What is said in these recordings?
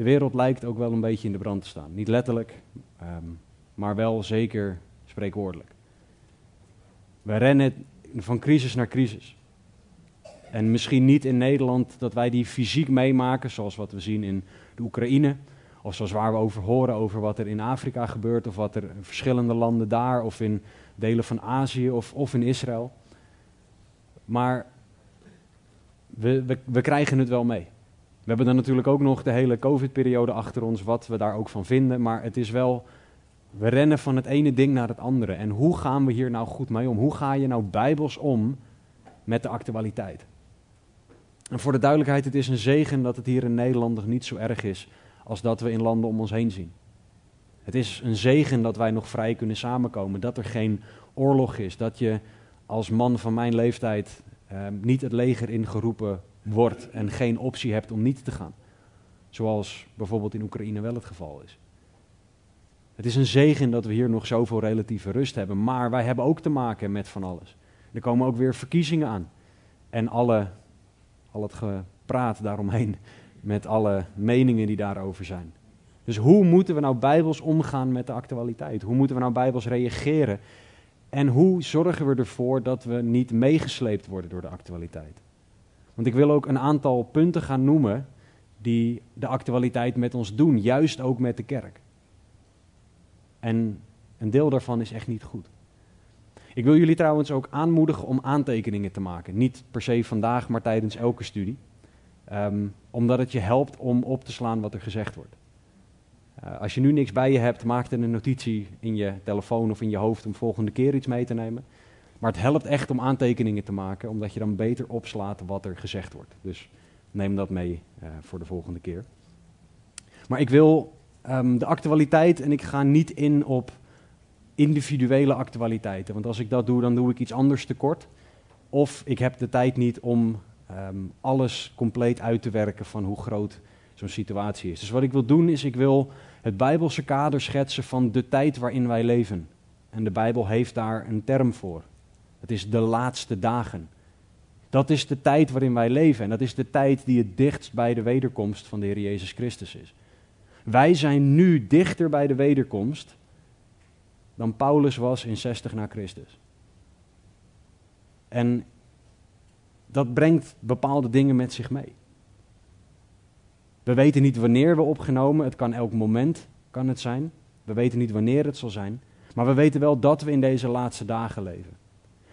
De wereld lijkt ook wel een beetje in de brand te staan. Niet letterlijk, ehm, maar wel zeker spreekwoordelijk. We rennen van crisis naar crisis. En misschien niet in Nederland dat wij die fysiek meemaken, zoals wat we zien in de Oekraïne. Of zoals waar we over horen over wat er in Afrika gebeurt, of wat er in verschillende landen daar, of in delen van Azië of, of in Israël. Maar we, we, we krijgen het wel mee. We hebben dan natuurlijk ook nog de hele COVID-periode achter ons, wat we daar ook van vinden. Maar het is wel, we rennen van het ene ding naar het andere. En hoe gaan we hier nou goed mee om? Hoe ga je nou bijbels om met de actualiteit? En voor de duidelijkheid, het is een zegen dat het hier in Nederland nog niet zo erg is als dat we in landen om ons heen zien. Het is een zegen dat wij nog vrij kunnen samenkomen, dat er geen oorlog is, dat je als man van mijn leeftijd eh, niet het leger ingeroepen wordt en geen optie hebt om niet te gaan. Zoals bijvoorbeeld in Oekraïne wel het geval is. Het is een zegen dat we hier nog zoveel relatieve rust hebben, maar wij hebben ook te maken met van alles. Er komen ook weer verkiezingen aan. En alle, al het gepraat daaromheen met alle meningen die daarover zijn. Dus hoe moeten we nou bijbels omgaan met de actualiteit? Hoe moeten we nou bijbels reageren? En hoe zorgen we ervoor dat we niet meegesleept worden door de actualiteit? Want ik wil ook een aantal punten gaan noemen die de actualiteit met ons doen, juist ook met de kerk. En een deel daarvan is echt niet goed. Ik wil jullie trouwens ook aanmoedigen om aantekeningen te maken. Niet per se vandaag, maar tijdens elke studie. Ehm, omdat het je helpt om op te slaan wat er gezegd wordt. Uh, als je nu niks bij je hebt, maak er een notitie in je telefoon of in je hoofd om volgende keer iets mee te nemen. Maar het helpt echt om aantekeningen te maken, omdat je dan beter opslaat wat er gezegd wordt. Dus neem dat mee uh, voor de volgende keer. Maar ik wil um, de actualiteit en ik ga niet in op individuele actualiteiten. Want als ik dat doe, dan doe ik iets anders tekort. Of ik heb de tijd niet om um, alles compleet uit te werken van hoe groot zo'n situatie is. Dus wat ik wil doen is, ik wil het Bijbelse kader schetsen van de tijd waarin wij leven. En de Bijbel heeft daar een term voor. Het is de laatste dagen. Dat is de tijd waarin wij leven en dat is de tijd die het dichtst bij de wederkomst van de Heer Jezus Christus is. Wij zijn nu dichter bij de wederkomst dan Paulus was in 60 na Christus. En dat brengt bepaalde dingen met zich mee. We weten niet wanneer we opgenomen, het kan elk moment kan het zijn. We weten niet wanneer het zal zijn, maar we weten wel dat we in deze laatste dagen leven.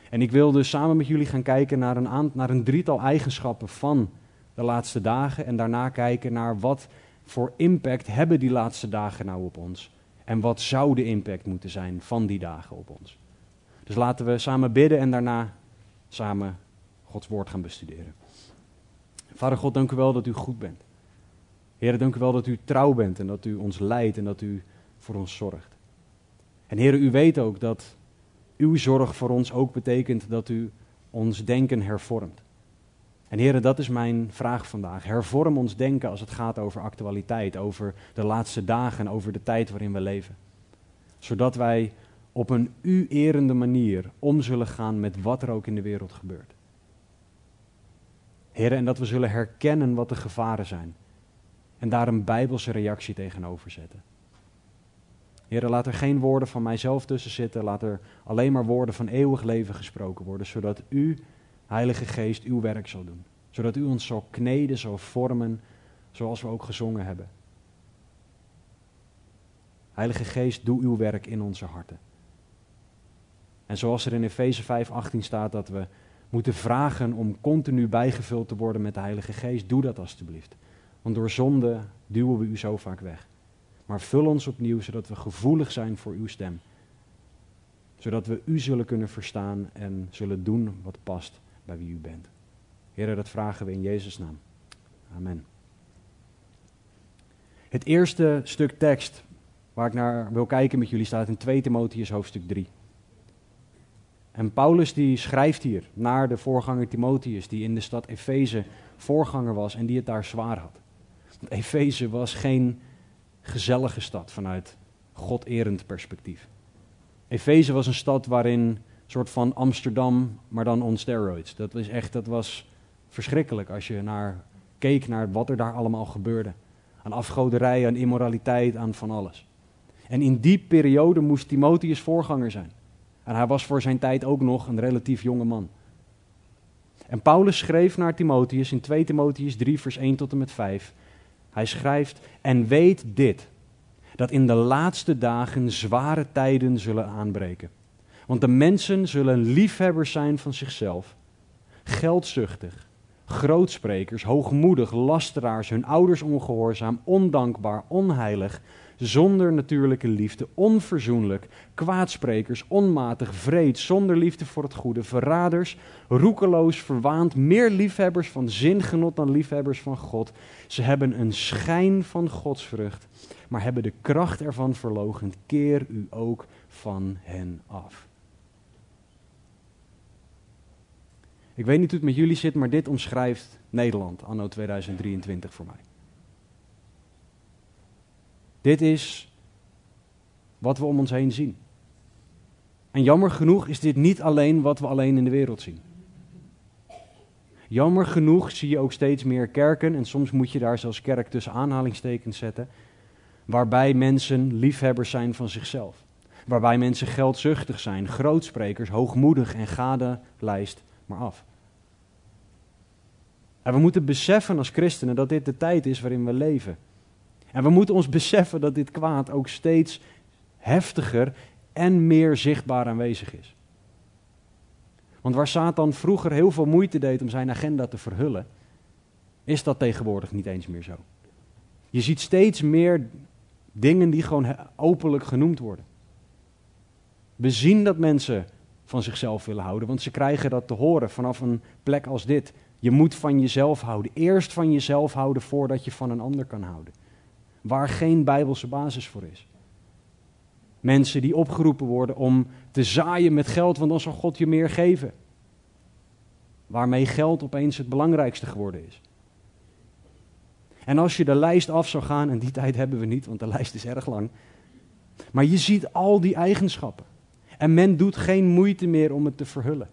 En ik wil dus samen met jullie gaan kijken naar een, naar een drietal eigenschappen van de laatste dagen en daarna kijken naar wat voor impact hebben die laatste dagen nou op ons. En wat zou de impact moeten zijn van die dagen op ons. Dus laten we samen bidden en daarna samen Gods woord gaan bestuderen. Vader God, dank u wel dat u goed bent. Heer, dank u wel dat u trouw bent en dat u ons leidt en dat u voor ons zorgt. En Heer, u weet ook dat uw zorg voor ons ook betekent dat u ons denken hervormt. En heren, dat is mijn vraag vandaag. Hervorm ons denken als het gaat over actualiteit, over de laatste dagen en over de tijd waarin we leven. Zodat wij op een u-erende manier om zullen gaan met wat er ook in de wereld gebeurt. Heren, en dat we zullen herkennen wat de gevaren zijn. En daar een bijbelse reactie tegenover zetten. Heren, laat er geen woorden van mijzelf tussen zitten. Laat er alleen maar woorden van eeuwig leven gesproken worden. Zodat u, Heilige Geest, uw werk zal doen. Zodat u ons zal kneden, zal vormen, zoals we ook gezongen hebben. Heilige Geest, doe uw werk in onze harten. En zoals er in Efeze 5:18 staat dat we moeten vragen om continu bijgevuld te worden met de Heilige Geest, doe dat alstublieft. Want door zonde duwen we u zo vaak weg. Maar vul ons opnieuw zodat we gevoelig zijn voor uw stem. Zodat we u zullen kunnen verstaan en zullen doen wat past bij wie u bent. Heer, dat vragen we in Jezus' naam. Amen. Het eerste stuk tekst waar ik naar wil kijken met jullie staat in 2 Timotheus hoofdstuk 3. En Paulus die schrijft hier naar de voorganger Timotheus, die in de stad Efeze voorganger was en die het daar zwaar had. Want Efeze was geen gezellige stad vanuit goderend perspectief. Efeze was een stad waarin een soort van Amsterdam, maar dan on steroids. Dat was echt, dat was verschrikkelijk als je naar, keek naar wat er daar allemaal gebeurde. Aan afgoderij, aan immoraliteit, aan van alles. En in die periode moest Timotheus voorganger zijn. En hij was voor zijn tijd ook nog een relatief jonge man. En Paulus schreef naar Timotheus in 2 Timotheus 3, vers 1 tot en met 5. Hij schrijft: En weet dit, dat in de laatste dagen zware tijden zullen aanbreken. Want de mensen zullen liefhebbers zijn van zichzelf, geldzuchtig, grootsprekers, hoogmoedig, lasteraars, hun ouders ongehoorzaam, ondankbaar, onheilig, zonder natuurlijke liefde, onverzoenlijk, kwaadsprekers, onmatig, vreed, zonder liefde voor het goede, verraders, roekeloos, verwaand, meer liefhebbers van zingenot dan liefhebbers van God. Ze hebben een schijn van godsvrucht, maar hebben de kracht ervan verlogend. Keer u ook van hen af. Ik weet niet hoe het met jullie zit, maar dit omschrijft Nederland anno 2023 voor mij. Dit is wat we om ons heen zien. En jammer genoeg is dit niet alleen wat we alleen in de wereld zien. Jammer genoeg zie je ook steeds meer kerken, en soms moet je daar zelfs kerk tussen aanhalingstekens zetten, waarbij mensen liefhebbers zijn van zichzelf. Waarbij mensen geldzuchtig zijn, grootsprekers, hoogmoedig en gade lijst maar af. En we moeten beseffen als christenen dat dit de tijd is waarin we leven. En we moeten ons beseffen dat dit kwaad ook steeds heftiger en meer zichtbaar aanwezig is. Want waar Satan vroeger heel veel moeite deed om zijn agenda te verhullen, is dat tegenwoordig niet eens meer zo. Je ziet steeds meer dingen die gewoon openlijk genoemd worden. We zien dat mensen van zichzelf willen houden, want ze krijgen dat te horen vanaf een plek als dit. Je moet van jezelf houden. Eerst van jezelf houden voordat je van een ander kan houden waar geen bijbelse basis voor is. Mensen die opgeroepen worden om te zaaien met geld, want dan zal God je meer geven. Waarmee geld opeens het belangrijkste geworden is. En als je de lijst af zou gaan, en die tijd hebben we niet, want de lijst is erg lang. Maar je ziet al die eigenschappen. En men doet geen moeite meer om het te verhullen.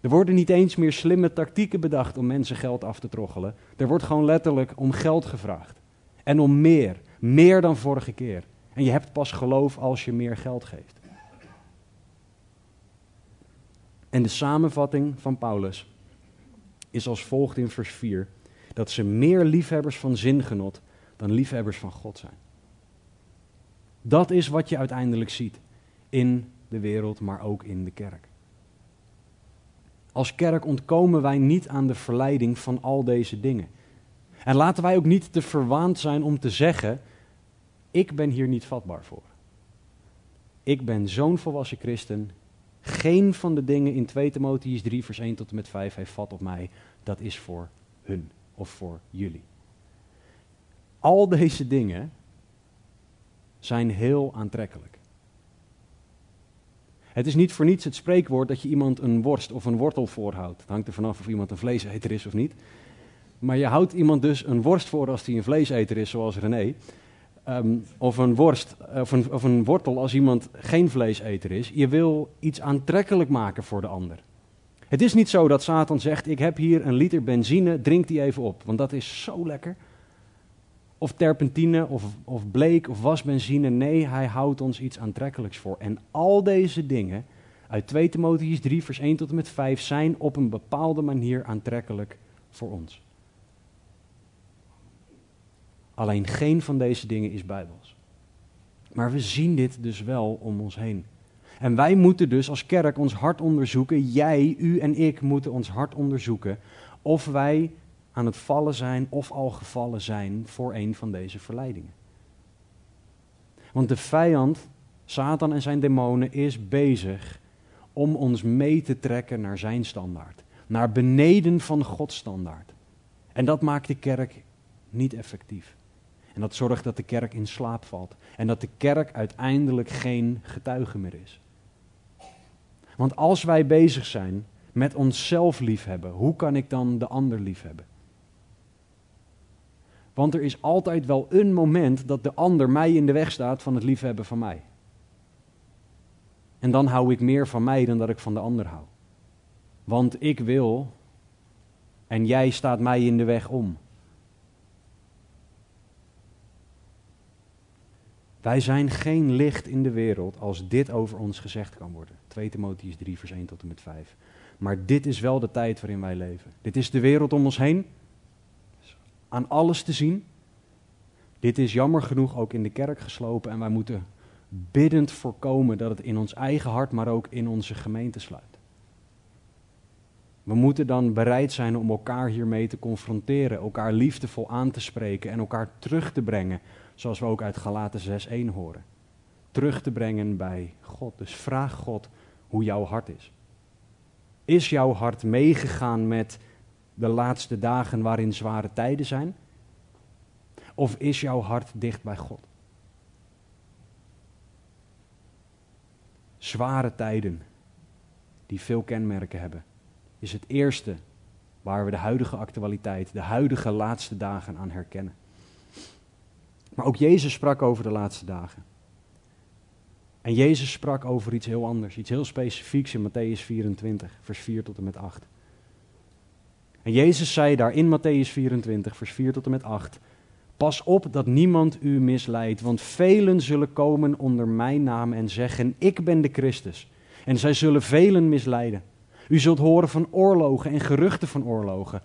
Er worden niet eens meer slimme tactieken bedacht om mensen geld af te troggelen. Er wordt gewoon letterlijk om geld gevraagd. En om meer. Meer dan vorige keer. En je hebt pas geloof als je meer geld geeft. En de samenvatting van Paulus is als volgt in vers 4: dat ze meer liefhebbers van zingenot dan liefhebbers van God zijn. Dat is wat je uiteindelijk ziet in de wereld, maar ook in de kerk. Als kerk ontkomen wij niet aan de verleiding van al deze dingen. En laten wij ook niet te verwaand zijn om te zeggen: Ik ben hier niet vatbaar voor. Ik ben zo'n volwassen christen. Geen van de dingen in 2 Timotheus 3, vers 1 tot en met 5 heeft vat op mij. Dat is voor hun of voor jullie. Al deze dingen zijn heel aantrekkelijk. Het is niet voor niets het spreekwoord dat je iemand een worst of een wortel voorhoudt. Het hangt er vanaf of iemand een vleeseter is of niet. Maar je houdt iemand dus een worst voor als hij een vleeseter is, zoals René. Ehm, of, een worst, of, een, of een wortel als iemand geen vleeseter is. Je wil iets aantrekkelijk maken voor de ander. Het is niet zo dat Satan zegt: Ik heb hier een liter benzine, drink die even op, want dat is zo lekker. Of terpentine, of, of bleek, of wasbenzine. Nee, hij houdt ons iets aantrekkelijks voor. En al deze dingen uit 2 Timotheus 3, vers 1 tot en met 5 zijn op een bepaalde manier aantrekkelijk voor ons. Alleen geen van deze dingen is bijbels. Maar we zien dit dus wel om ons heen. En wij moeten dus als kerk ons hart onderzoeken. Jij, u en ik moeten ons hart onderzoeken. Of wij aan het vallen zijn of al gevallen zijn voor een van deze verleidingen. Want de vijand, Satan en zijn demonen, is bezig om ons mee te trekken naar zijn standaard. Naar beneden van Gods standaard. En dat maakt de kerk niet effectief. En dat zorgt dat de kerk in slaap valt. En dat de kerk uiteindelijk geen getuige meer is. Want als wij bezig zijn met onszelf liefhebben, hoe kan ik dan de ander liefhebben? Want er is altijd wel een moment dat de ander mij in de weg staat van het liefhebben van mij. En dan hou ik meer van mij dan dat ik van de ander hou. Want ik wil en jij staat mij in de weg om. Wij zijn geen licht in de wereld als dit over ons gezegd kan worden. 2 Timotheüs 3, vers 1 tot en met 5. Maar dit is wel de tijd waarin wij leven. Dit is de wereld om ons heen. Aan alles te zien. Dit is jammer genoeg ook in de kerk geslopen en wij moeten biddend voorkomen dat het in ons eigen hart, maar ook in onze gemeente sluit. We moeten dan bereid zijn om elkaar hiermee te confronteren, elkaar liefdevol aan te spreken en elkaar terug te brengen, zoals we ook uit Galaten 6:1 horen. Terug te brengen bij God. Dus vraag God hoe jouw hart is. Is jouw hart meegegaan met de laatste dagen waarin zware tijden zijn? Of is jouw hart dicht bij God? Zware tijden die veel kenmerken hebben is het eerste waar we de huidige actualiteit, de huidige laatste dagen aan herkennen. Maar ook Jezus sprak over de laatste dagen. En Jezus sprak over iets heel anders, iets heel specifieks in Matthäus 24, vers 4 tot en met 8. En Jezus zei daar in Matthäus 24, vers 4 tot en met 8: Pas op dat niemand u misleidt, want velen zullen komen onder mijn naam en zeggen: Ik ben de Christus. En zij zullen velen misleiden. U zult horen van oorlogen en geruchten van oorlogen.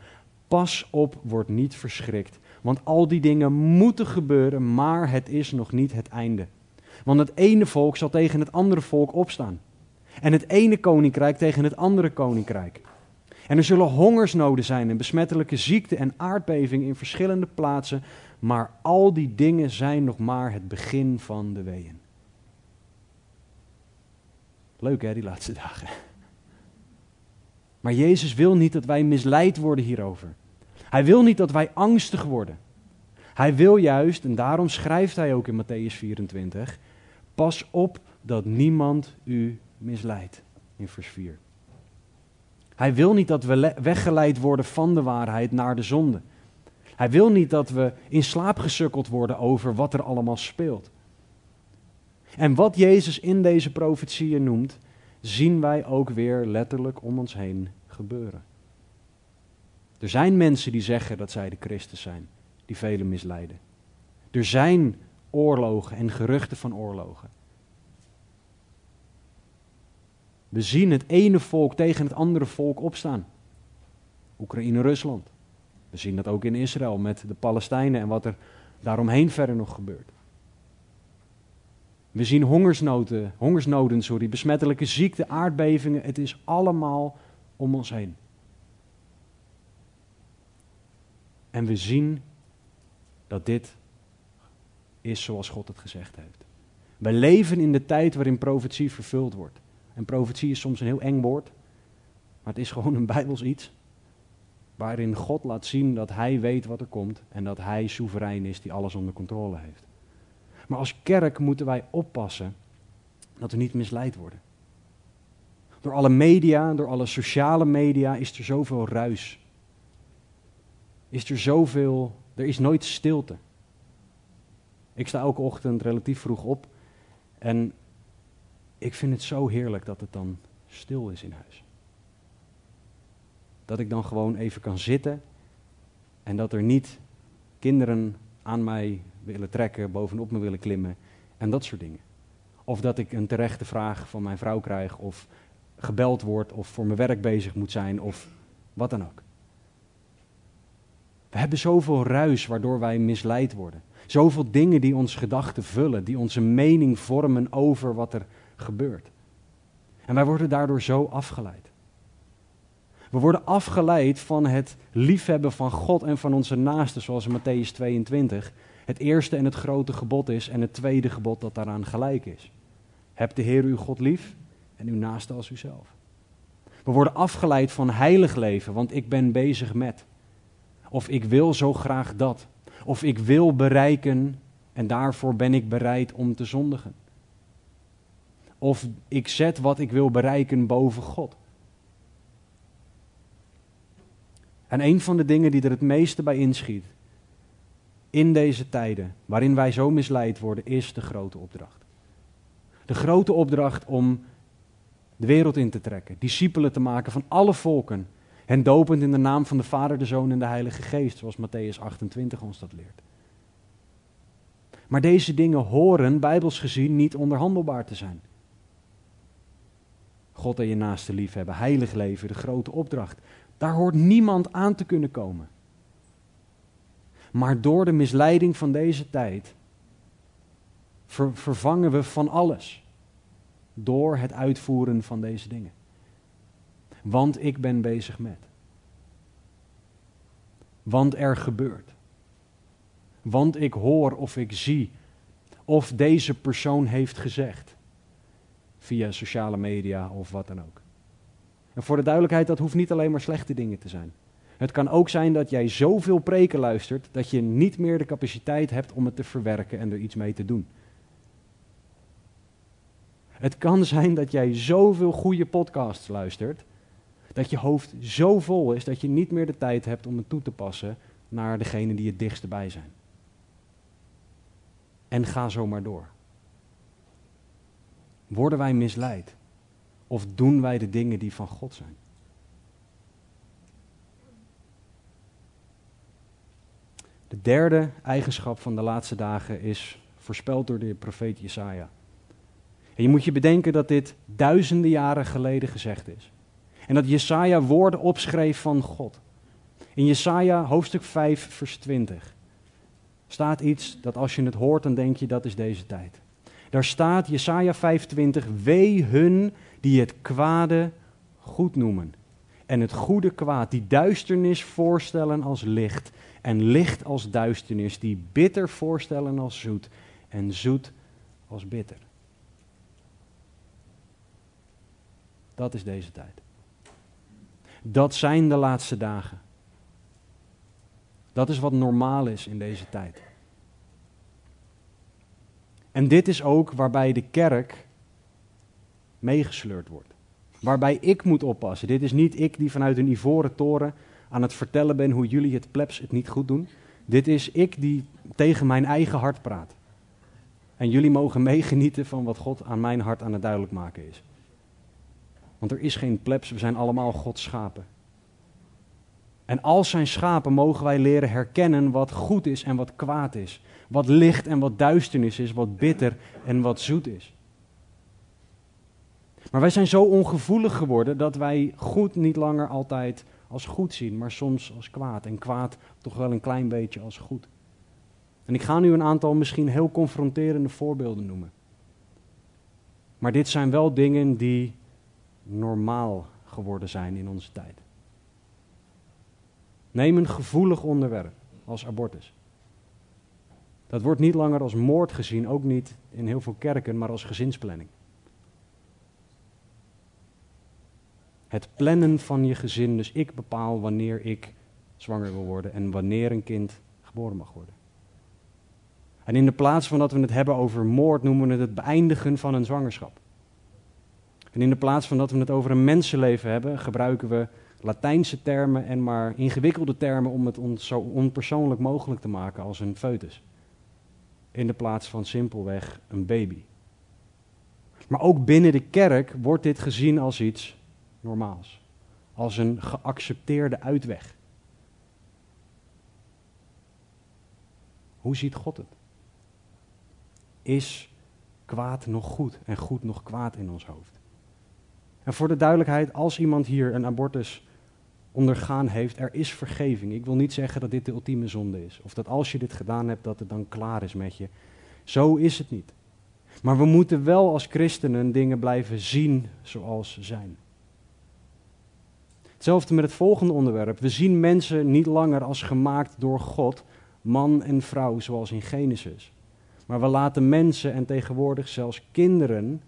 Pas op, word niet verschrikt. Want al die dingen moeten gebeuren, maar het is nog niet het einde. Want het ene volk zal tegen het andere volk opstaan. En het ene koninkrijk tegen het andere koninkrijk. En er zullen hongersnoden zijn en besmettelijke ziekte en aardbeving in verschillende plaatsen. Maar al die dingen zijn nog maar het begin van de weeën. Leuk hè, die laatste dagen. Maar Jezus wil niet dat wij misleid worden hierover. Hij wil niet dat wij angstig worden. Hij wil juist, en daarom schrijft hij ook in Matthäus 24, pas op dat niemand u misleidt. In vers 4. Hij wil niet dat we weggeleid worden van de waarheid naar de zonde. Hij wil niet dat we in slaap gesukkeld worden over wat er allemaal speelt. En wat Jezus in deze profetieën noemt, zien wij ook weer letterlijk om ons heen gebeuren. Er zijn mensen die zeggen dat zij de Christus zijn, die velen misleiden. Er zijn oorlogen en geruchten van oorlogen. We zien het ene volk tegen het andere volk opstaan. Oekraïne-Rusland. We zien dat ook in Israël met de Palestijnen en wat er daaromheen verder nog gebeurt. We zien hongersnoden, hongersnoden sorry, besmettelijke ziekte, aardbevingen. Het is allemaal om ons heen. En we zien dat dit is zoals God het gezegd heeft. We leven in de tijd waarin profetie vervuld wordt. En profetie is soms een heel eng woord, maar het is gewoon een bijbels iets. Waarin God laat zien dat Hij weet wat er komt en dat Hij soeverein is die alles onder controle heeft. Maar als kerk moeten wij oppassen dat we niet misleid worden. Door alle media, door alle sociale media is er zoveel ruis. Is er zoveel, er is nooit stilte. Ik sta elke ochtend relatief vroeg op en ik vind het zo heerlijk dat het dan stil is in huis. Dat ik dan gewoon even kan zitten en dat er niet kinderen aan mij willen trekken, bovenop me willen klimmen en dat soort dingen. Of dat ik een terechte vraag van mijn vrouw krijg of gebeld wordt of voor mijn werk bezig moet zijn of wat dan ook. We hebben zoveel ruis waardoor wij misleid worden. Zoveel dingen die onze gedachten vullen, die onze mening vormen over wat er gebeurt. En wij worden daardoor zo afgeleid. We worden afgeleid van het liefhebben van God en van onze naasten, zoals in Matthäus 22 het eerste en het grote gebod is en het tweede gebod dat daaraan gelijk is. Heb de Heer uw God lief en uw naaste als uzelf. We worden afgeleid van heilig leven, want ik ben bezig met. Of ik wil zo graag dat. Of ik wil bereiken en daarvoor ben ik bereid om te zondigen. Of ik zet wat ik wil bereiken boven God. En een van de dingen die er het meeste bij inschiet in deze tijden waarin wij zo misleid worden, is de grote opdracht. De grote opdracht om de wereld in te trekken, discipelen te maken van alle volken, hen dopend in de naam van de Vader, de Zoon en de Heilige Geest, zoals Matthäus 28 ons dat leert. Maar deze dingen horen, bijbels gezien, niet onderhandelbaar te zijn. God en je naaste liefhebben, heilig leven, de grote opdracht. Daar hoort niemand aan te kunnen komen. Maar door de misleiding van deze tijd vervangen we van alles. Door het uitvoeren van deze dingen. Want ik ben bezig met. Want er gebeurt. Want ik hoor of ik zie of deze persoon heeft gezegd. Via sociale media of wat dan ook. En voor de duidelijkheid, dat hoeft niet alleen maar slechte dingen te zijn. Het kan ook zijn dat jij zoveel preken luistert dat je niet meer de capaciteit hebt om het te verwerken en er iets mee te doen. Het kan zijn dat jij zoveel goede podcasts luistert dat je hoofd zo vol is dat je niet meer de tijd hebt om het toe te passen naar degene die het dichtst bij zijn. En ga zo maar door. Worden wij misleid? Of doen wij de dingen die van God zijn? De derde eigenschap van de laatste dagen is voorspeld door de profeet Jesaja. En je moet je bedenken dat dit duizenden jaren geleden gezegd is. En dat Jesaja woorden opschreef van God. In Jesaja hoofdstuk 5 vers 20 staat iets dat als je het hoort dan denk je dat is deze tijd. Daar staat Jesaja 25, wee hun die het kwade goed noemen. En het goede kwaad, die duisternis voorstellen als licht. En licht als duisternis, die bitter voorstellen als zoet. En zoet als bitter. Dat is deze tijd. Dat zijn de laatste dagen. Dat is wat normaal is in deze tijd. En dit is ook waarbij de kerk meegesleurd wordt. Waarbij ik moet oppassen. Dit is niet ik die vanuit een ivoren toren aan het vertellen ben hoe jullie het plebs het niet goed doen. Dit is ik die tegen mijn eigen hart praat. En jullie mogen meegenieten van wat God aan mijn hart aan het duidelijk maken is. Want er is geen plebs, we zijn allemaal Gods schapen. En als zijn schapen mogen wij leren herkennen wat goed is en wat kwaad is. Wat licht en wat duisternis is, wat bitter en wat zoet is. Maar wij zijn zo ongevoelig geworden dat wij goed niet langer altijd als goed zien, maar soms als kwaad. En kwaad toch wel een klein beetje als goed. En ik ga nu een aantal misschien heel confronterende voorbeelden noemen. Maar dit zijn wel dingen die normaal geworden zijn in onze tijd. Neem een gevoelig onderwerp als abortus. Dat wordt niet langer als moord gezien, ook niet in heel veel kerken, maar als gezinsplanning. Het plannen van je gezin, dus ik bepaal wanneer ik zwanger wil worden en wanneer een kind geboren mag worden. En in de plaats van dat we het hebben over moord, noemen we het het beëindigen van een zwangerschap. En in de plaats van dat we het over een mensenleven hebben, gebruiken we Latijnse termen en maar ingewikkelde termen om het ons zo onpersoonlijk mogelijk te maken als een foetus. In de plaats van simpelweg een baby. Maar ook binnen de kerk wordt dit gezien als iets normaals. Als een geaccepteerde uitweg. Hoe ziet God het? Is kwaad nog goed en goed nog kwaad in ons hoofd? En voor de duidelijkheid, als iemand hier een abortus ondergaan heeft, er is vergeving. Ik wil niet zeggen dat dit de ultieme zonde is. Of dat als je dit gedaan hebt, dat het dan klaar is met je. Zo is het niet. Maar we moeten wel als christenen dingen blijven zien zoals ze zijn. Hetzelfde met het volgende onderwerp. We zien mensen niet langer als gemaakt door God, man en vrouw, zoals in Genesis. Maar we laten mensen en tegenwoordig zelfs kinderen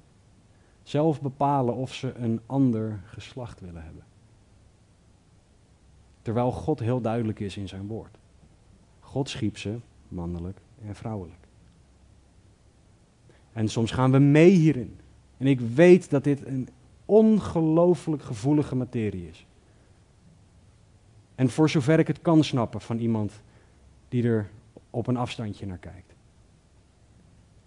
zelf bepalen of ze een ander geslacht willen hebben. Terwijl God heel duidelijk is in zijn woord. God schiep ze mannelijk en vrouwelijk. En soms gaan we mee hierin. En ik weet dat dit een ongelooflijk gevoelige materie is. En voor zover ik het kan snappen van iemand die er op een afstandje naar kijkt.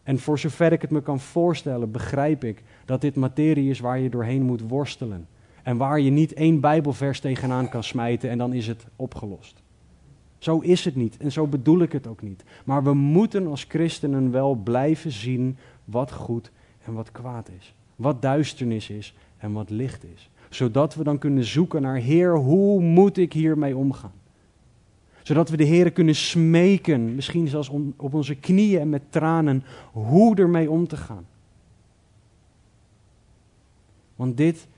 En voor zover ik het me kan voorstellen, begrijp ik dat dit materie is waar je doorheen moet worstelen. En waar je niet één Bijbelvers tegenaan kan smijten en dan is het opgelost. Zo is het niet en zo bedoel ik het ook niet. Maar we moeten als christenen wel blijven zien wat goed en wat kwaad is. Wat duisternis is en wat licht is. Zodat we dan kunnen zoeken naar Heer, hoe moet ik hiermee omgaan? Zodat we de Heer kunnen smeken, misschien zelfs op onze knieën en met tranen, hoe ermee om te gaan. Want dit,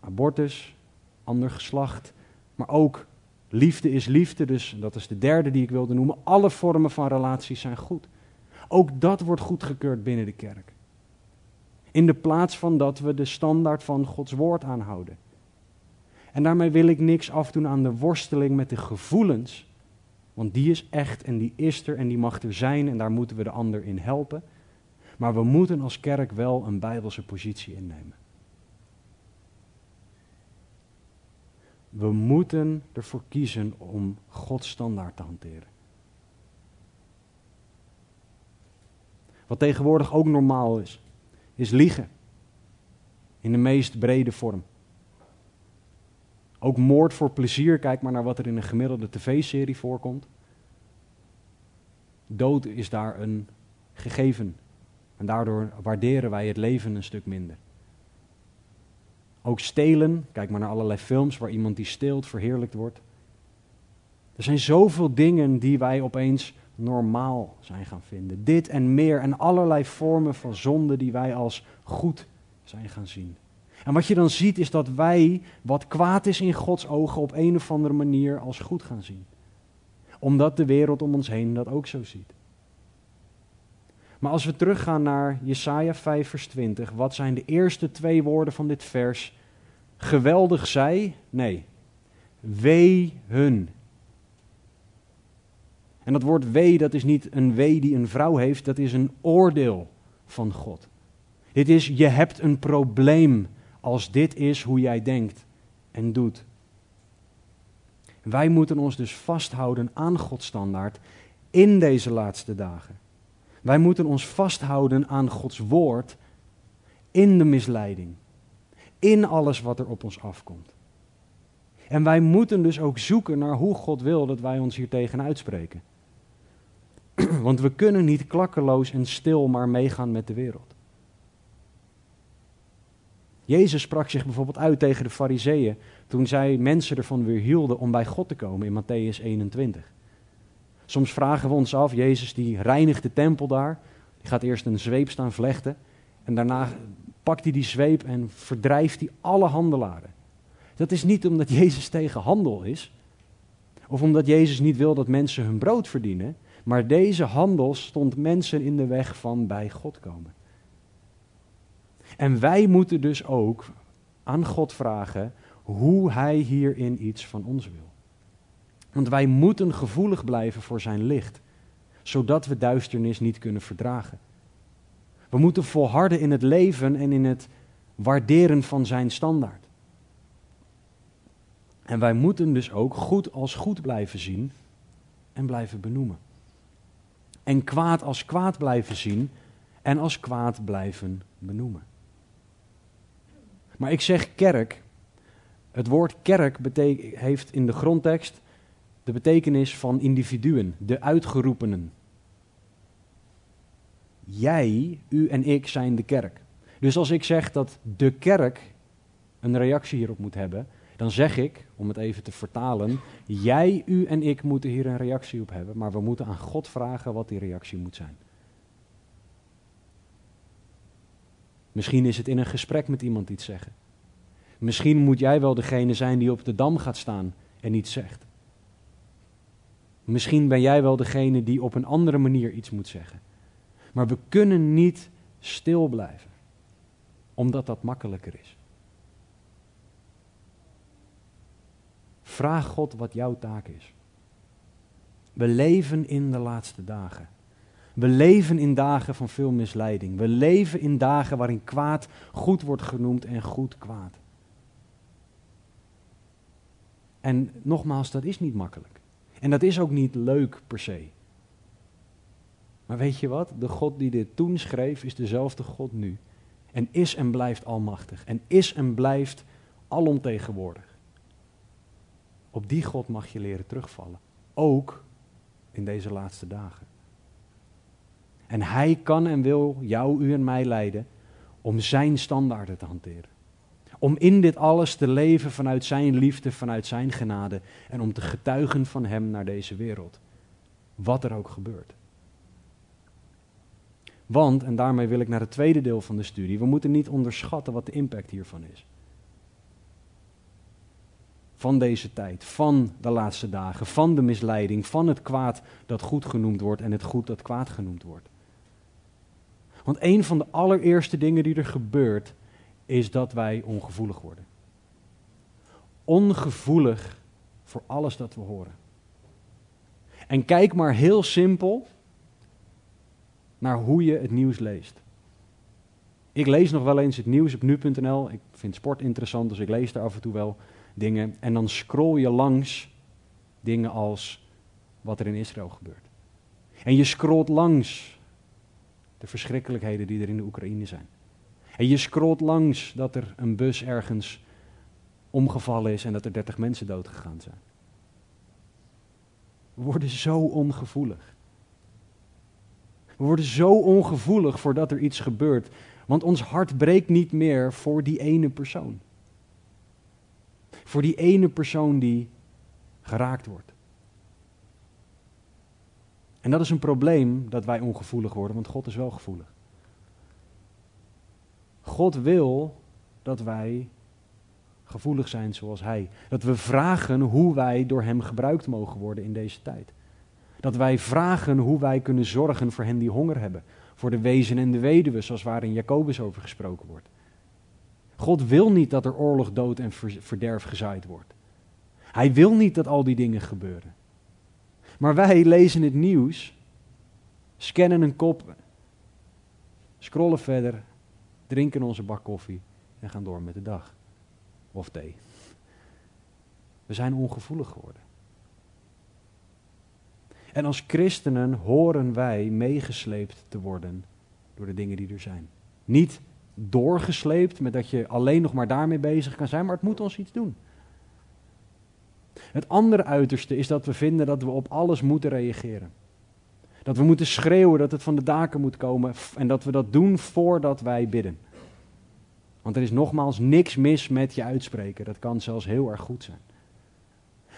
abortus, ander geslacht, maar ook liefde is liefde, dus dat is de derde die ik wilde noemen. Alle vormen van relaties zijn goed. Ook dat wordt goedgekeurd binnen de kerk. In de plaats van dat we de standaard van Gods woord aanhouden. En daarmee wil ik niks afdoen aan de worsteling met de gevoelens. Want die is echt en die is er en die mag er zijn en daar moeten we de ander in helpen. Maar we moeten als kerk wel een bijbelse positie innemen. We moeten ervoor kiezen om Gods standaard te hanteren. Wat tegenwoordig ook normaal is, is liegen. In de meest brede vorm. Ook moord voor plezier, kijk maar naar wat er in een gemiddelde tv-serie voorkomt. Dood is daar een gegeven. En daardoor waarderen wij het leven een stuk minder. Ook stelen, kijk maar naar allerlei films waar iemand die steelt verheerlijkt wordt. Er zijn zoveel dingen die wij opeens normaal zijn gaan vinden. Dit en meer en allerlei vormen van zonde die wij als goed zijn gaan zien. En wat je dan ziet is dat wij wat kwaad is in Gods ogen op een of andere manier als goed gaan zien. Omdat de wereld om ons heen dat ook zo ziet. Maar als we teruggaan naar Jesaja 5 vers 20, wat zijn de eerste twee woorden van dit vers? Geweldig zij? Nee. Wee hun. En dat woord wee, dat is niet een wee die een vrouw heeft, dat is een oordeel van God. Dit is, je hebt een probleem als dit is hoe jij denkt en doet. Wij moeten ons dus vasthouden aan Gods standaard in deze laatste dagen. Wij moeten ons vasthouden aan Gods woord in de misleiding, in alles wat er op ons afkomt. En wij moeten dus ook zoeken naar hoe God wil dat wij ons hier tegen uitspreken. Want we kunnen niet klakkeloos en stil maar meegaan met de wereld. Jezus sprak zich bijvoorbeeld uit tegen de fariseeën toen zij mensen ervan weer hielden om bij God te komen in Matthäus 21. Soms vragen we ons af, Jezus die reinigt de tempel daar, die gaat eerst een zweep staan vlechten en daarna pakt hij die zweep en verdrijft hij alle handelaren. Dat is niet omdat Jezus tegen handel is, of omdat Jezus niet wil dat mensen hun brood verdienen, maar deze handel stond mensen in de weg van bij God komen. En wij moeten dus ook aan God vragen hoe Hij hierin iets van ons wil. Want wij moeten gevoelig blijven voor Zijn licht, zodat we duisternis niet kunnen verdragen. We moeten volharden in het leven en in het waarderen van Zijn standaard. En wij moeten dus ook goed als goed blijven zien en blijven benoemen. En kwaad als kwaad blijven zien en als kwaad blijven benoemen. Maar ik zeg kerk. Het woord kerk heeft in de grondtekst de betekenis van individuen, de uitgeroepenen. Jij, u en ik zijn de kerk. Dus als ik zeg dat de kerk een reactie hierop moet hebben, dan zeg ik, om het even te vertalen, jij, u en ik moeten hier een reactie op hebben, maar we moeten aan God vragen wat die reactie moet zijn. Misschien is het in een gesprek met iemand iets zeggen. Misschien moet jij wel degene zijn die op de dam gaat staan en iets zegt. Misschien ben jij wel degene die op een andere manier iets moet zeggen. Maar we kunnen niet stil blijven, omdat dat makkelijker is. Vraag God wat jouw taak is. We leven in de laatste dagen. We leven in dagen van veel misleiding. We leven in dagen waarin kwaad goed wordt genoemd en goed kwaad. En nogmaals, dat is niet makkelijk. En dat is ook niet leuk per se. Maar weet je wat? De God die dit toen schreef is dezelfde God nu. En is en blijft almachtig. En is en blijft alomtegenwoordig. Op die God mag je leren terugvallen. Ook in deze laatste dagen. En hij kan en wil jou, u en mij leiden om zijn standaarden te hanteren. Om in dit alles te leven vanuit zijn liefde, vanuit zijn genade en om te getuigen van hem naar deze wereld. Wat er ook gebeurt. Want, en daarmee wil ik naar het tweede deel van de studie, we moeten niet onderschatten wat de impact hiervan is. Van deze tijd, van de laatste dagen, van de misleiding, van het kwaad dat goed genoemd wordt en het goed dat kwaad genoemd wordt. Want een van de allereerste dingen die er gebeurt, is dat wij ongevoelig worden. Ongevoelig voor alles dat we horen. En kijk maar heel simpel naar hoe je het nieuws leest. Ik lees nog wel eens het nieuws op nu.nl. Ik vind sport interessant, dus ik lees daar af en toe wel dingen. En dan scroll je langs dingen als wat er in Israël gebeurt. En je scrolt langs de verschrikkelijkheden die er in de Oekraïne zijn. En je scrolt langs dat er een bus ergens omgevallen is en dat er 30 mensen doodgegaan zijn. We worden zo ongevoelig. We worden zo ongevoelig voordat er iets gebeurt, want ons hart breekt niet meer voor die ene persoon. Voor die ene persoon die geraakt wordt. En dat is een probleem dat wij ongevoelig worden, want God is wel gevoelig. God wil dat wij gevoelig zijn zoals Hij. Dat we vragen hoe wij door Hem gebruikt mogen worden in deze tijd. Dat wij vragen hoe wij kunnen zorgen voor hen die honger hebben. Voor de wezen en de weduwe, zoals waar in Jacobus over gesproken wordt. God wil niet dat er oorlog, dood en verderf gezaaid wordt. Hij wil niet dat al die dingen gebeuren. Maar wij lezen het nieuws, scannen een kop, scrollen verder, drinken onze bak koffie en gaan door met de dag. Of thee. We zijn ongevoelig geworden. En als christenen horen wij meegesleept te worden door de dingen die er zijn. Niet doorgesleept met dat je alleen nog maar daarmee bezig kan zijn, maar het moet ons iets doen. Het andere uiterste is dat we vinden dat we op alles moeten reageren. Dat we moeten schreeuwen dat het van de daken moet komen en dat we dat doen voordat wij bidden. Want er is nogmaals niks mis met je uitspreken. Dat kan zelfs heel erg goed zijn.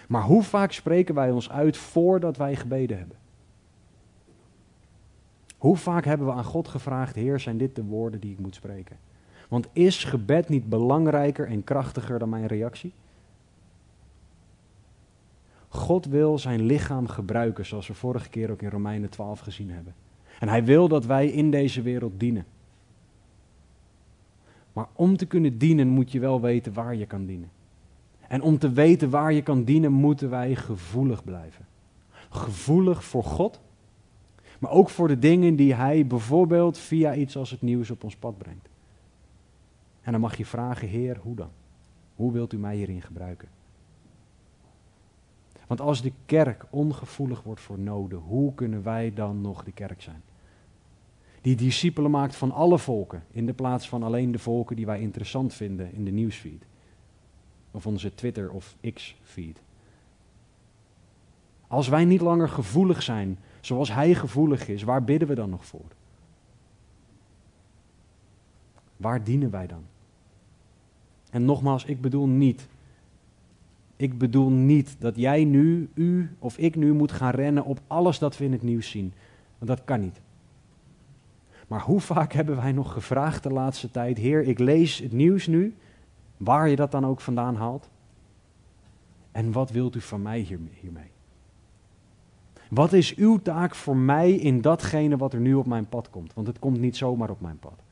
Maar hoe vaak spreken wij ons uit voordat wij gebeden hebben? Hoe vaak hebben we aan God gevraagd: Heer, zijn dit de woorden die ik moet spreken? Want is gebed niet belangrijker en krachtiger dan mijn reactie? God wil zijn lichaam gebruiken, zoals we vorige keer ook in Romeinen 12 gezien hebben. En hij wil dat wij in deze wereld dienen. Maar om te kunnen dienen moet je wel weten waar je kan dienen. En om te weten waar je kan dienen, moeten wij gevoelig blijven. Gevoelig voor God, maar ook voor de dingen die Hij bijvoorbeeld via iets als het nieuws op ons pad brengt. En dan mag je vragen, Heer, hoe dan? Hoe wilt u mij hierin gebruiken? Want als de kerk ongevoelig wordt voor noden, hoe kunnen wij dan nog de kerk zijn? Die discipelen maakt van alle volken, in de plaats van alleen de volken die wij interessant vinden in de nieuwsfeed. Of onze Twitter of X-feed. Als wij niet langer gevoelig zijn zoals Hij gevoelig is, waar bidden we dan nog voor? Waar dienen wij dan? En nogmaals, ik bedoel niet ik bedoel niet dat jij nu, u of ik nu moet gaan rennen op alles dat we in het nieuws zien. Want dat kan niet. Maar hoe vaak hebben wij nog gevraagd de laatste tijd: Heer, ik lees het nieuws nu, waar je dat dan ook vandaan haalt. En wat wilt u van mij hiermee? Wat is uw taak voor mij in datgene wat er nu op mijn pad komt? Want het komt niet zomaar op mijn pad.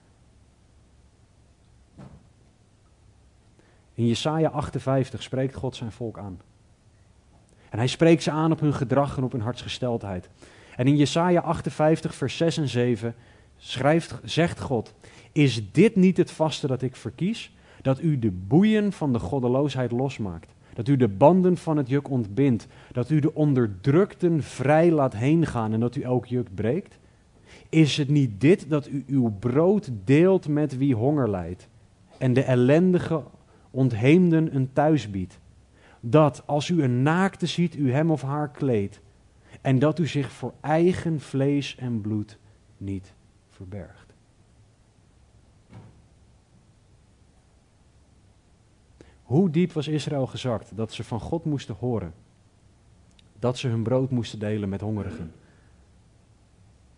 In Jesaja 58 spreekt God zijn volk aan. En hij spreekt ze aan op hun gedrag en op hun hartsgesteldheid. En in Jesaja 58, vers 6 en 7 schrijft, zegt God: Is dit niet het vaste dat ik verkies? Dat u de boeien van de goddeloosheid losmaakt. Dat u de banden van het juk ontbindt. Dat u de onderdrukten vrij laat heengaan en dat u elk juk breekt? Is het niet dit dat u uw brood deelt met wie honger lijdt? En de ellendige ontheemden een thuis biedt? Dat als u een naakte ziet, u hem of haar kleedt. En dat u zich voor eigen vlees en bloed niet verbergt. Hoe diep was Israël gezakt dat ze van God moesten horen? Dat ze hun brood moesten delen met hongerigen.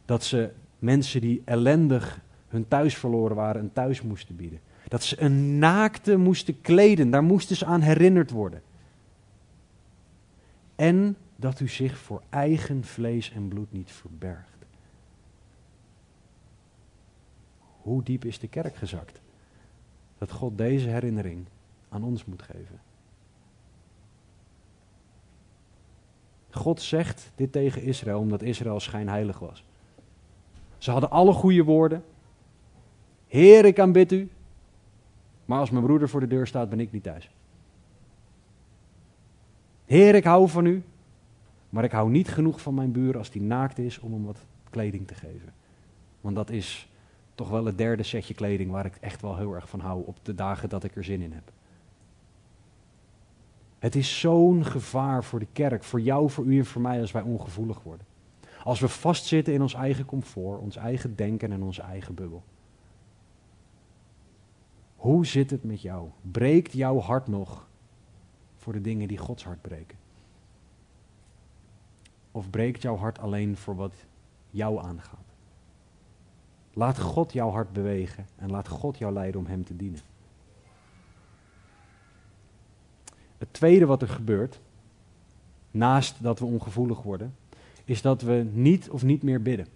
Dat ze mensen die ellendig hun thuis verloren waren, een thuis moesten bieden. Dat ze een naakte moesten kleden, daar moesten ze aan herinnerd worden. En dat u zich voor eigen vlees en bloed niet verbergt. Hoe diep is de kerk gezakt? Dat God deze herinnering aan ons moet geven. God zegt dit tegen Israël omdat Israël schijnheilig was. Ze hadden alle goede woorden. Heer, ik aanbid u. Maar als mijn broeder voor de deur staat, ben ik niet thuis. Heer, ik hou van u. Maar ik hou niet genoeg van mijn buur als die naakt is om hem wat kleding te geven. Want dat is toch wel het derde setje kleding waar ik echt wel heel erg van hou op de dagen dat ik er zin in heb. Het is zo'n gevaar voor de kerk, voor jou, voor u en voor mij als wij ongevoelig worden. Als we vastzitten in ons eigen comfort, ons eigen denken en onze eigen bubbel. Hoe zit het met jou? Breekt jouw hart nog voor de dingen die Gods hart breken? Of breekt jouw hart alleen voor wat jou aangaat? Laat God jouw hart bewegen en laat God jou leiden om Hem te dienen. Het tweede wat er gebeurt, naast dat we ongevoelig worden, is dat we niet of niet meer bidden.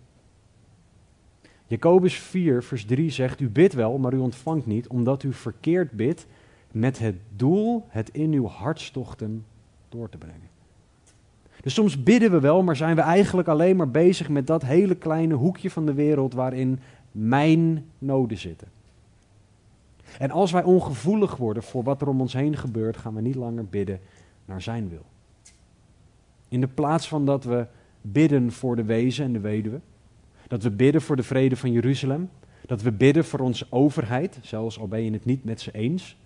Jacobus 4, vers 3 zegt: U bidt wel, maar u ontvangt niet, omdat u verkeerd bidt met het doel het in uw hartstochten door te brengen. Dus soms bidden we wel, maar zijn we eigenlijk alleen maar bezig met dat hele kleine hoekje van de wereld waarin mijn noden zitten. En als wij ongevoelig worden voor wat er om ons heen gebeurt, gaan we niet langer bidden naar zijn wil. In de plaats van dat we bidden voor de wezen en de weduwe, dat we bidden voor de vrede van Jeruzalem, dat we bidden voor onze overheid, zelfs al ben je het niet met ze eens,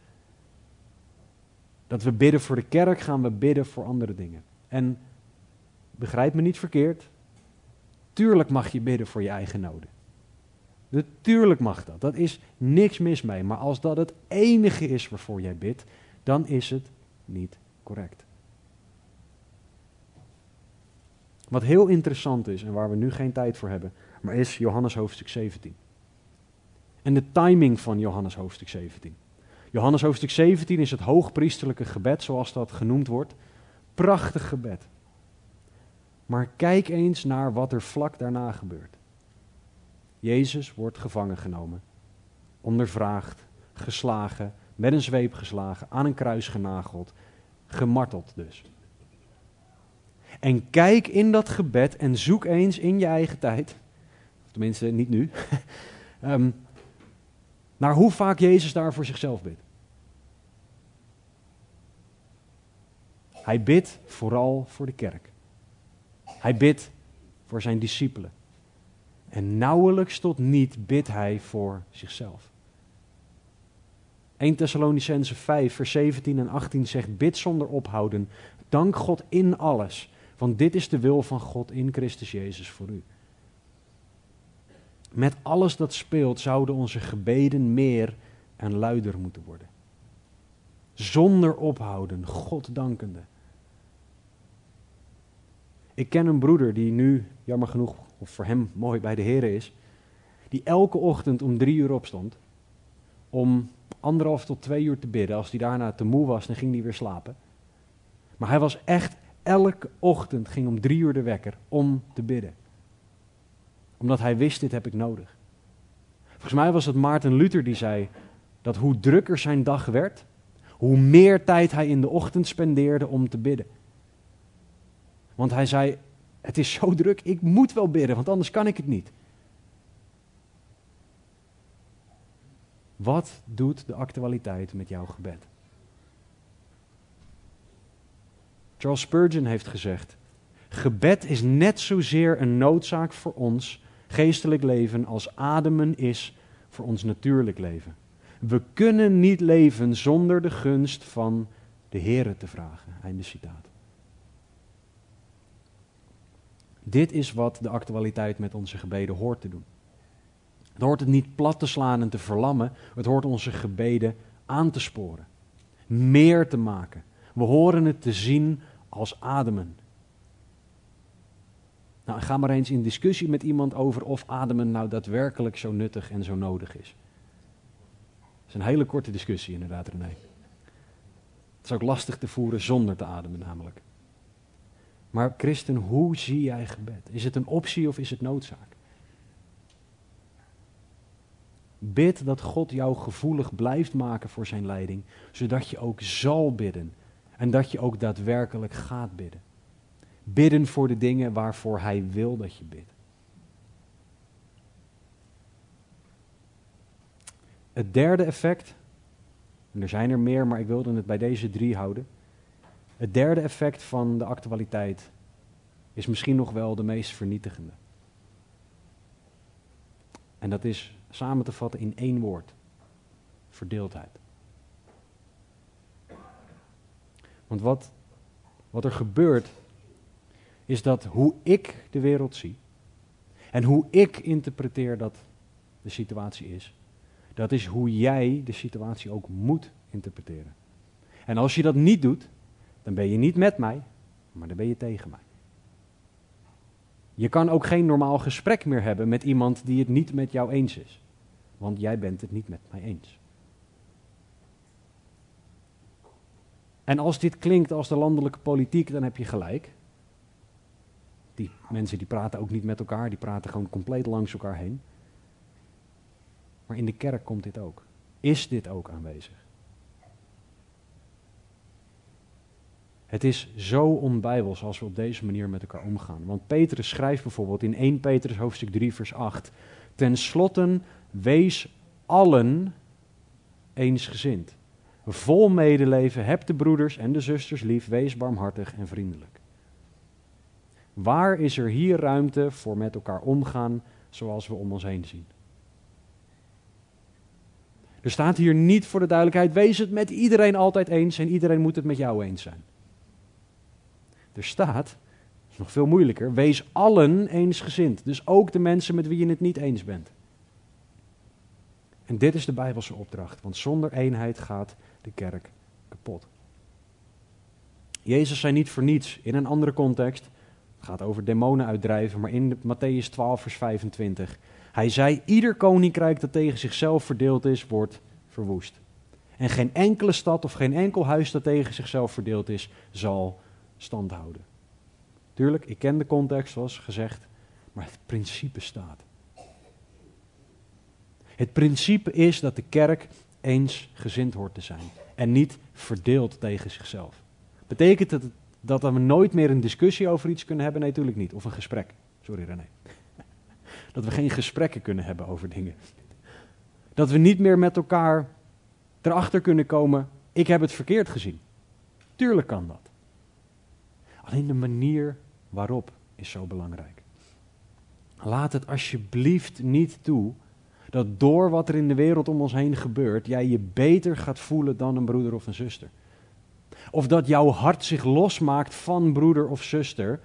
dat we bidden voor de kerk, gaan we bidden voor andere dingen. En begrijp me niet verkeerd, tuurlijk mag je bidden voor je eigen noden. Natuurlijk mag dat. Dat is niks mis mee. Maar als dat het enige is waarvoor jij bidt, dan is het niet correct. Wat heel interessant is en waar we nu geen tijd voor hebben, maar is Johannes hoofdstuk 17. En de timing van Johannes hoofdstuk 17. Johannes hoofdstuk 17 is het hoogpriesterlijke gebed, zoals dat genoemd wordt. Prachtig gebed. Maar kijk eens naar wat er vlak daarna gebeurt. Jezus wordt gevangen genomen, ondervraagd, geslagen, met een zweep geslagen, aan een kruis genageld, gemarteld dus. En kijk in dat gebed en zoek eens in je eigen tijd, tenminste niet nu, ehm, naar hoe vaak Jezus daar voor zichzelf bidt. Hij bidt vooral voor de kerk. Hij bidt voor zijn discipelen. En nauwelijks tot niet bidt hij voor zichzelf. 1 Thessalonicense 5, vers 17 en 18 zegt: Bid zonder ophouden. Dank God in alles. Want dit is de wil van God in Christus Jezus voor u. Met alles dat speelt zouden onze gebeden meer en luider moeten worden. Zonder ophouden, God dankende. Ik ken een broeder die nu, jammer genoeg, of voor hem mooi bij de Heer is, die elke ochtend om drie uur opstond, om anderhalf tot twee uur te bidden. Als hij daarna te moe was, dan ging hij weer slapen. Maar hij was echt elke ochtend, ging om drie uur de wekker om te bidden. Omdat hij wist, dit heb ik nodig. Volgens mij was het Maarten Luther die zei dat hoe drukker zijn dag werd, hoe meer tijd hij in de ochtend spendeerde om te bidden. Want hij zei: Het is zo druk, ik moet wel bidden, want anders kan ik het niet. Wat doet de actualiteit met jouw gebed? Charles Spurgeon heeft gezegd: Gebed is net zozeer een noodzaak voor ons geestelijk leven als ademen is voor ons natuurlijk leven. We kunnen niet leven zonder de gunst van de Here te vragen. Einde citaat. Dit is wat de actualiteit met onze gebeden hoort te doen. Het hoort het niet plat te slaan en te verlammen. Het hoort onze gebeden aan te sporen. Meer te maken. We horen het te zien als ademen. Nou, ga maar eens in discussie met iemand over of ademen nou daadwerkelijk zo nuttig en zo nodig is. Dat is een hele korte discussie inderdaad, René. Het is ook lastig te voeren zonder te ademen namelijk. Maar christen, hoe zie jij gebed? Is het een optie of is het noodzaak? Bid dat God jou gevoelig blijft maken voor zijn leiding, zodat je ook zal bidden en dat je ook daadwerkelijk gaat bidden. Bidden voor de dingen waarvoor Hij wil dat je bidt. Het derde effect, en er zijn er meer, maar ik wilde het bij deze drie houden. Het derde effect van de actualiteit is misschien nog wel de meest vernietigende. En dat is samen te vatten in één woord: verdeeldheid. Want wat, wat er gebeurt, is dat hoe ik de wereld zie en hoe ik interpreteer dat de situatie is, dat is hoe jij de situatie ook moet interpreteren. En als je dat niet doet, dan ben je niet met mij, maar dan ben je tegen mij. Je kan ook geen normaal gesprek meer hebben met iemand die het niet met jou eens is, want jij bent het niet met mij eens. En als dit klinkt als de landelijke politiek, dan heb je gelijk. Die mensen die praten ook niet met elkaar, die praten gewoon compleet langs elkaar heen. Maar in de kerk komt dit ook. Is dit ook aanwezig? Het is zo onbijbels als we op deze manier met elkaar omgaan. Want Petrus schrijft bijvoorbeeld in 1 Petrus hoofdstuk 3 vers 8. Ten slotte wees allen eensgezind. Vol medeleven, heb de broeders en de zusters lief, wees barmhartig en vriendelijk. Waar is er hier ruimte voor met elkaar omgaan zoals we om ons heen zien? Er staat hier niet voor de duidelijkheid, wees het met iedereen altijd eens en iedereen moet het met jou eens zijn. Er staat, nog veel moeilijker, wees allen eensgezind. Dus ook de mensen met wie je het niet eens bent. En dit is de Bijbelse opdracht, want zonder eenheid gaat de kerk kapot. Jezus zei niet voor niets in een andere context. Gaat over demonen uitdrijven, maar in Matthäus 12, vers 25. Hij zei: Ieder koninkrijk dat tegen zichzelf verdeeld is, wordt verwoest. En geen enkele stad of geen enkel huis dat tegen zichzelf verdeeld is, zal stand houden. Tuurlijk, ik ken de context, zoals gezegd, maar het principe staat. Het principe is dat de kerk eensgezind hoort te zijn en niet verdeeld tegen zichzelf. Betekent het dat we nooit meer een discussie over iets kunnen hebben? Nee, natuurlijk niet. Of een gesprek. Sorry René. Dat we geen gesprekken kunnen hebben over dingen. Dat we niet meer met elkaar erachter kunnen komen, ik heb het verkeerd gezien. Tuurlijk kan dat. Alleen de manier waarop is zo belangrijk. Laat het alsjeblieft niet toe dat door wat er in de wereld om ons heen gebeurt, jij je beter gaat voelen dan een broeder of een zuster. Of dat jouw hart zich losmaakt van broeder of zuster,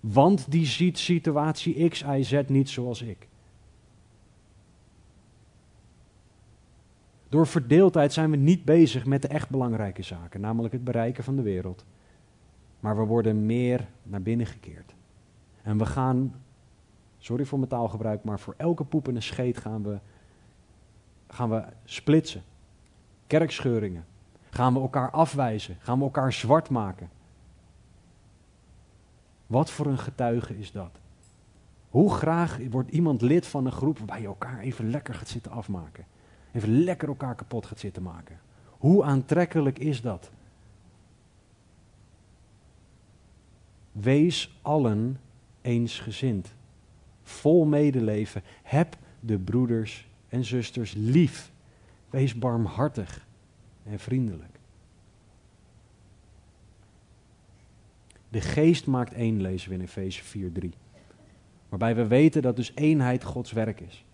want die ziet situatie X, Y, Z niet zoals ik. Door verdeeldheid zijn we niet bezig met de echt belangrijke zaken, namelijk het bereiken van de wereld. Maar we worden meer naar binnen gekeerd. En we gaan Sorry voor mijn taalgebruik, maar voor elke poep en een scheet gaan we, gaan we splitsen. Kerkscheuringen. Gaan we elkaar afwijzen. Gaan we elkaar zwart maken. Wat voor een getuige is dat? Hoe graag wordt iemand lid van een groep waarbij je elkaar even lekker gaat zitten afmaken? Even lekker elkaar kapot gaat zitten maken. Hoe aantrekkelijk is dat? Wees allen eensgezind. Vol medeleven. Heb de broeders en zusters lief. Wees barmhartig en vriendelijk. De geest maakt één, lezen we in Efeze 4:3. Waarbij we weten dat dus eenheid Gods werk is.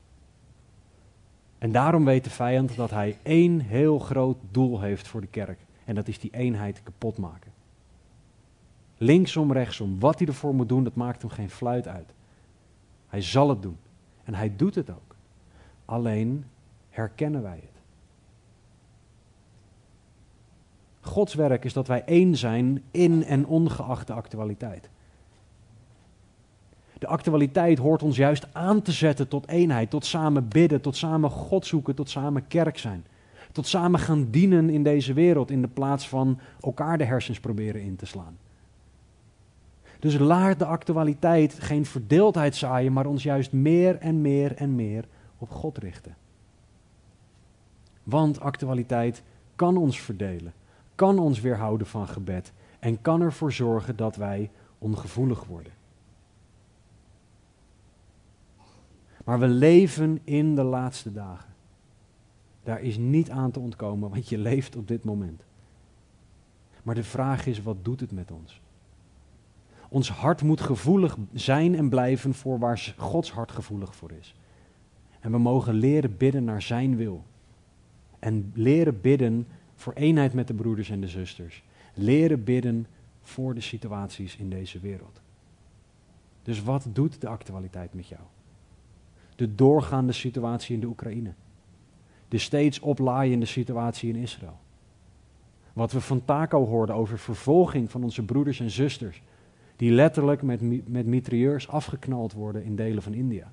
En daarom weet de vijand dat hij één heel groot doel heeft voor de kerk. En dat is die eenheid kapot maken. Linksom, rechtsom, wat hij ervoor moet doen, dat maakt hem geen fluit uit. Hij zal het doen. En hij doet het ook. Alleen herkennen wij het. Gods werk is dat wij één zijn in en ongeacht de actualiteit. De actualiteit hoort ons juist aan te zetten tot eenheid, tot samen bidden, tot samen God zoeken, tot samen kerk zijn. Tot samen gaan dienen in deze wereld in de plaats van elkaar de hersens proberen in te slaan. Dus laat de actualiteit geen verdeeldheid zaaien, maar ons juist meer en meer en meer op God richten. Want actualiteit kan ons verdelen, kan ons weerhouden van gebed en kan ervoor zorgen dat wij ongevoelig worden. Maar we leven in de laatste dagen. Daar is niet aan te ontkomen, want je leeft op dit moment. Maar de vraag is, wat doet het met ons? Ons hart moet gevoelig zijn en blijven voor waar Gods hart gevoelig voor is. En we mogen leren bidden naar Zijn wil. En leren bidden voor eenheid met de broeders en de zusters. Leren bidden voor de situaties in deze wereld. Dus wat doet de actualiteit met jou? De doorgaande situatie in de Oekraïne. De steeds oplaaiende situatie in Israël. Wat we van Taco hoorden over vervolging van onze broeders en zusters. Die letterlijk met, met mitrailleurs afgeknald worden in delen van India.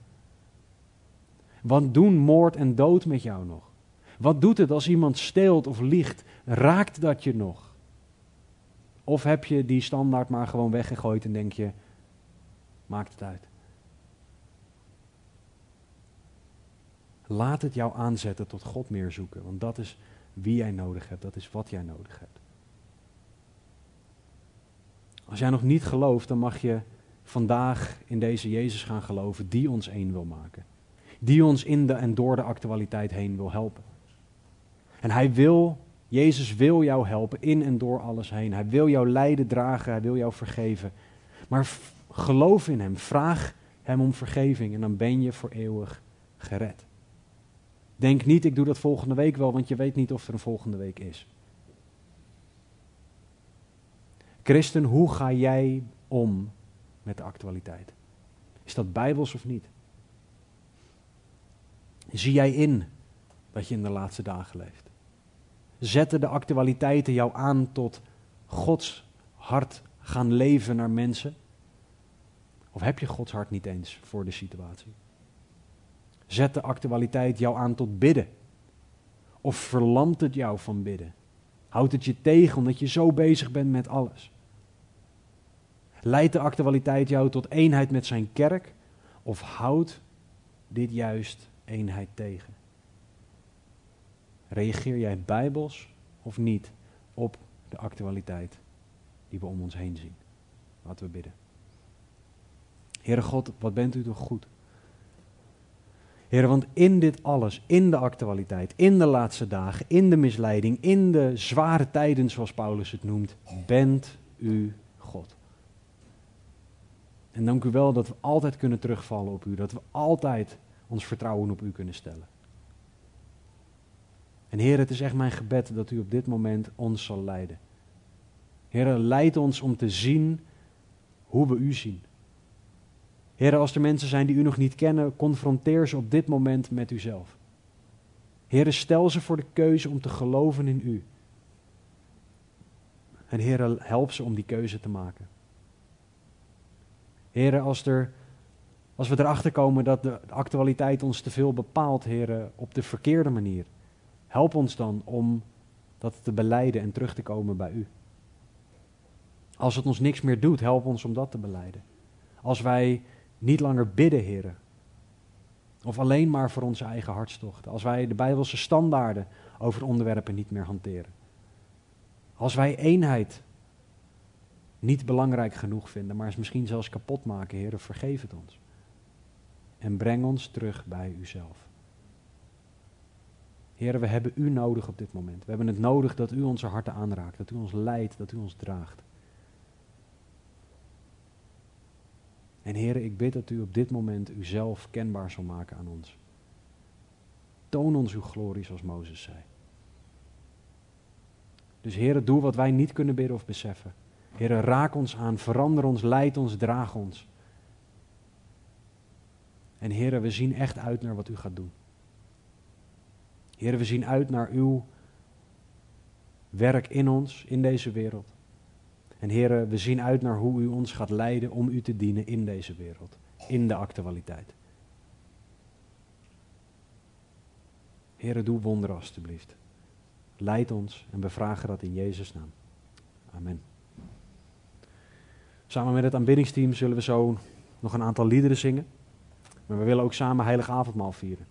Wat doen moord en dood met jou nog? Wat doet het als iemand steelt of liegt? Raakt dat je nog? Of heb je die standaard maar gewoon weggegooid en denk je, maakt het uit? Laat het jou aanzetten tot God meer zoeken, want dat is wie jij nodig hebt, dat is wat jij nodig hebt. Als jij nog niet gelooft, dan mag je vandaag in deze Jezus gaan geloven die ons één wil maken. Die ons in de en door de actualiteit heen wil helpen. En hij wil, Jezus wil jou helpen in en door alles heen. Hij wil jou lijden dragen, hij wil jou vergeven. Maar geloof in hem, vraag hem om vergeving en dan ben je voor eeuwig gered. Denk niet, ik doe dat volgende week wel, want je weet niet of er een volgende week is. Christen, hoe ga jij om met de actualiteit? Is dat bijbels of niet? Zie jij in dat je in de laatste dagen leeft? Zetten de actualiteiten jou aan tot Gods hart gaan leven naar mensen? Of heb je Gods hart niet eens voor de situatie? Zet de actualiteit jou aan tot bidden? Of verlamt het jou van bidden? Houdt het je tegen omdat je zo bezig bent met alles? Leidt de actualiteit jou tot eenheid met zijn kerk? Of houdt dit juist eenheid tegen? Reageer jij bijbels of niet op de actualiteit die we om ons heen zien? Laten we bidden. Heere God, wat bent u toch goed? Heer, want in dit alles, in de actualiteit, in de laatste dagen, in de misleiding, in de zware tijden, zoals Paulus het noemt, bent u God. En dank u wel dat we altijd kunnen terugvallen op u, dat we altijd ons vertrouwen op u kunnen stellen. En Heer, het is echt mijn gebed dat u op dit moment ons zal leiden. Heer, leid ons om te zien hoe we u zien. Heer, als er mensen zijn die u nog niet kennen, confronteer ze op dit moment met uzelf. Heer, stel ze voor de keuze om te geloven in u. En Heer, help ze om die keuze te maken. Heer, als, er, als we erachter komen dat de actualiteit ons te veel bepaalt, Heer, op de verkeerde manier, help ons dan om dat te beleiden en terug te komen bij u. Als het ons niks meer doet, help ons om dat te beleiden. Als wij niet langer bidden, heren. Of alleen maar voor onze eigen hartstochten. Als wij de Bijbelse standaarden over onderwerpen niet meer hanteren. Als wij eenheid niet belangrijk genoeg vinden, maar is misschien zelfs kapot maken. Heer, vergeef het ons. En breng ons terug bij uzelf. Heer, we hebben u nodig op dit moment. We hebben het nodig dat u onze harten aanraakt, dat u ons leidt, dat u ons draagt. En Heer, ik bid dat u op dit moment uzelf kenbaar zal maken aan ons. Toon ons uw glorie zoals Mozes zei. Dus Heer, doe wat wij niet kunnen bidden of beseffen. Heer, raak ons aan, verander ons, leid ons, draag ons. En Heer, we zien echt uit naar wat u gaat doen. Heer, we zien uit naar uw werk in ons, in deze wereld. En Heer, we zien uit naar hoe u ons gaat leiden om u te dienen in deze wereld, in de actualiteit. Heer, doe wonderen alstublieft. Leid ons en we vragen dat in Jezus' naam. Amen. Samen met het aanbiddingsteam zullen we zo nog een aantal liederen zingen. Maar we willen ook samen Heilig Avondmaal vieren.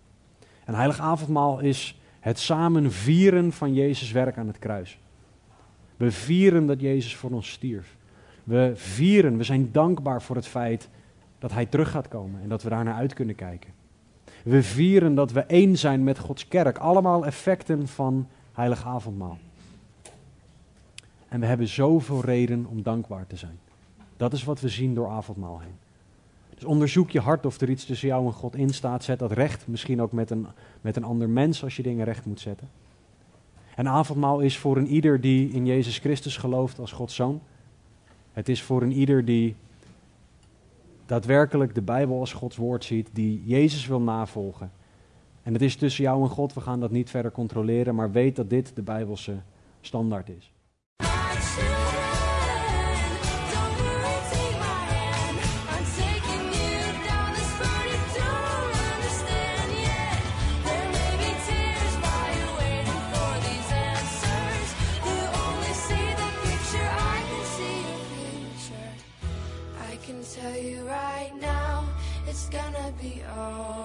En Heilig Avondmaal is het samen vieren van Jezus' werk aan het kruis. We vieren dat Jezus voor ons stierf. We vieren, we zijn dankbaar voor het feit dat Hij terug gaat komen en dat we daar naar uit kunnen kijken. We vieren dat we één zijn met Gods kerk. Allemaal effecten van Heilig Avondmaal. En we hebben zoveel reden om dankbaar te zijn. Dat is wat we zien door avondmaal heen. Dus onderzoek je hart of er iets tussen jou en God in staat. Zet dat recht. Misschien ook met een, met een ander mens als je dingen recht moet zetten. En avondmaal is voor een ieder die in Jezus Christus gelooft als Gods zoon. Het is voor een ieder die daadwerkelijk de Bijbel als Gods woord ziet, die Jezus wil navolgen. En het is tussen jou en God, we gaan dat niet verder controleren, maar weet dat dit de Bijbelse standaard is. be all.